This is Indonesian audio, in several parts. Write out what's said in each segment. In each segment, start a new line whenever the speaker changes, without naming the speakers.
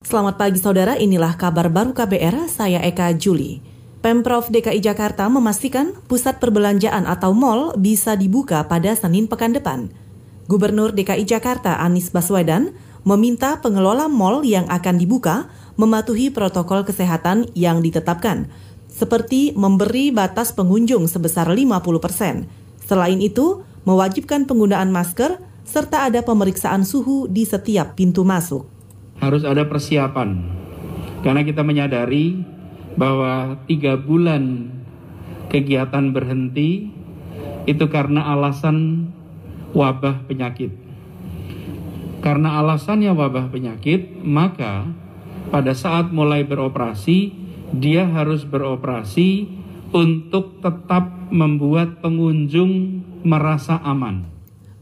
Selamat pagi saudara, inilah kabar baru KBR, saya Eka Juli. Pemprov DKI Jakarta memastikan pusat perbelanjaan atau mall bisa dibuka pada Senin pekan depan. Gubernur DKI Jakarta Anies Baswedan meminta pengelola mall yang akan dibuka mematuhi protokol kesehatan yang ditetapkan, seperti memberi batas pengunjung sebesar 50 persen. Selain itu, mewajibkan penggunaan masker serta ada pemeriksaan suhu di setiap pintu masuk
harus ada persiapan karena kita menyadari bahwa tiga bulan kegiatan berhenti itu karena alasan wabah penyakit. Karena alasannya wabah penyakit, maka pada saat mulai beroperasi, dia harus beroperasi untuk tetap membuat pengunjung merasa aman.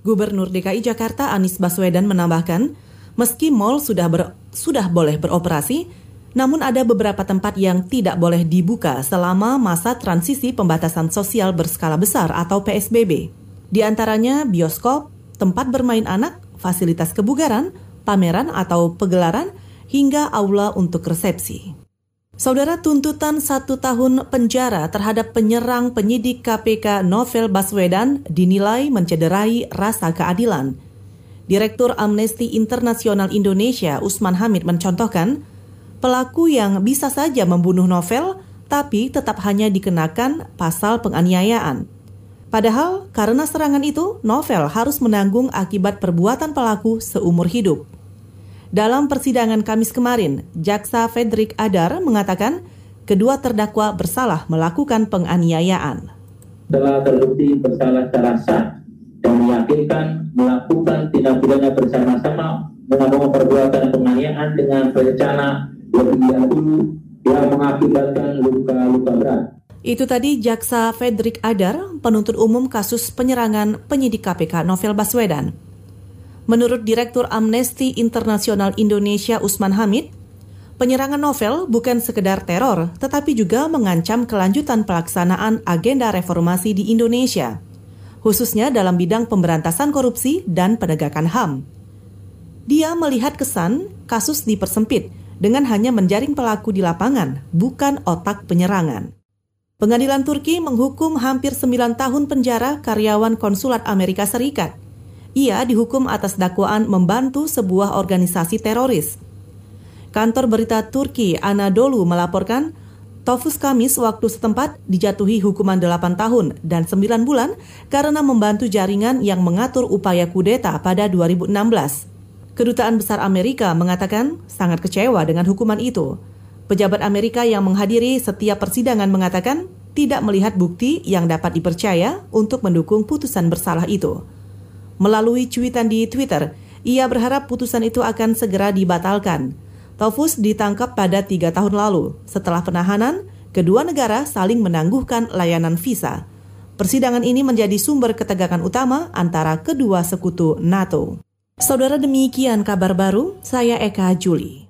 Gubernur DKI Jakarta Anies Baswedan menambahkan, Meski mal sudah ber, sudah boleh beroperasi, namun ada beberapa tempat yang tidak boleh dibuka selama masa transisi pembatasan sosial berskala besar atau PSBB. Di antaranya bioskop, tempat bermain anak, fasilitas kebugaran, pameran atau pegelaran, hingga aula untuk resepsi. Saudara tuntutan satu tahun penjara terhadap penyerang penyidik KPK Novel Baswedan dinilai mencederai rasa keadilan. Direktur Amnesty Internasional Indonesia Usman Hamid mencontohkan, pelaku yang bisa saja membunuh novel tapi tetap hanya dikenakan pasal penganiayaan. Padahal karena serangan itu, novel harus menanggung akibat perbuatan pelaku seumur hidup. Dalam persidangan Kamis kemarin, Jaksa Frederick Adar mengatakan kedua terdakwa bersalah melakukan penganiayaan.
Telah terbukti bersalah secara sah pidana bersama-sama melakukan perbuatan penganiayaan dengan berencana lebih dahulu yang mengakibatkan luka-luka berat.
Itu tadi Jaksa Frederick Adar, penuntut umum kasus penyerangan penyidik KPK Novel Baswedan. Menurut Direktur Amnesty Internasional Indonesia Usman Hamid, penyerangan novel bukan sekedar teror, tetapi juga mengancam kelanjutan pelaksanaan agenda reformasi di Indonesia khususnya dalam bidang pemberantasan korupsi dan penegakan HAM. Dia melihat kesan kasus dipersempit dengan hanya menjaring pelaku di lapangan, bukan otak penyerangan. Pengadilan Turki menghukum hampir 9 tahun penjara karyawan konsulat Amerika Serikat. Ia dihukum atas dakwaan membantu sebuah organisasi teroris. Kantor berita Turki Anadolu melaporkan Tofus Kamis waktu setempat dijatuhi hukuman 8 tahun dan 9 bulan karena membantu jaringan yang mengatur upaya kudeta pada 2016. Kedutaan Besar Amerika mengatakan sangat kecewa dengan hukuman itu. Pejabat Amerika yang menghadiri setiap persidangan mengatakan tidak melihat bukti yang dapat dipercaya untuk mendukung putusan bersalah itu. Melalui cuitan di Twitter, ia berharap putusan itu akan segera dibatalkan. Taufus ditangkap pada tiga tahun lalu. Setelah penahanan, kedua negara saling menangguhkan layanan visa. Persidangan ini menjadi sumber ketegangan utama antara kedua sekutu NATO. Saudara demikian kabar baru, saya Eka Juli.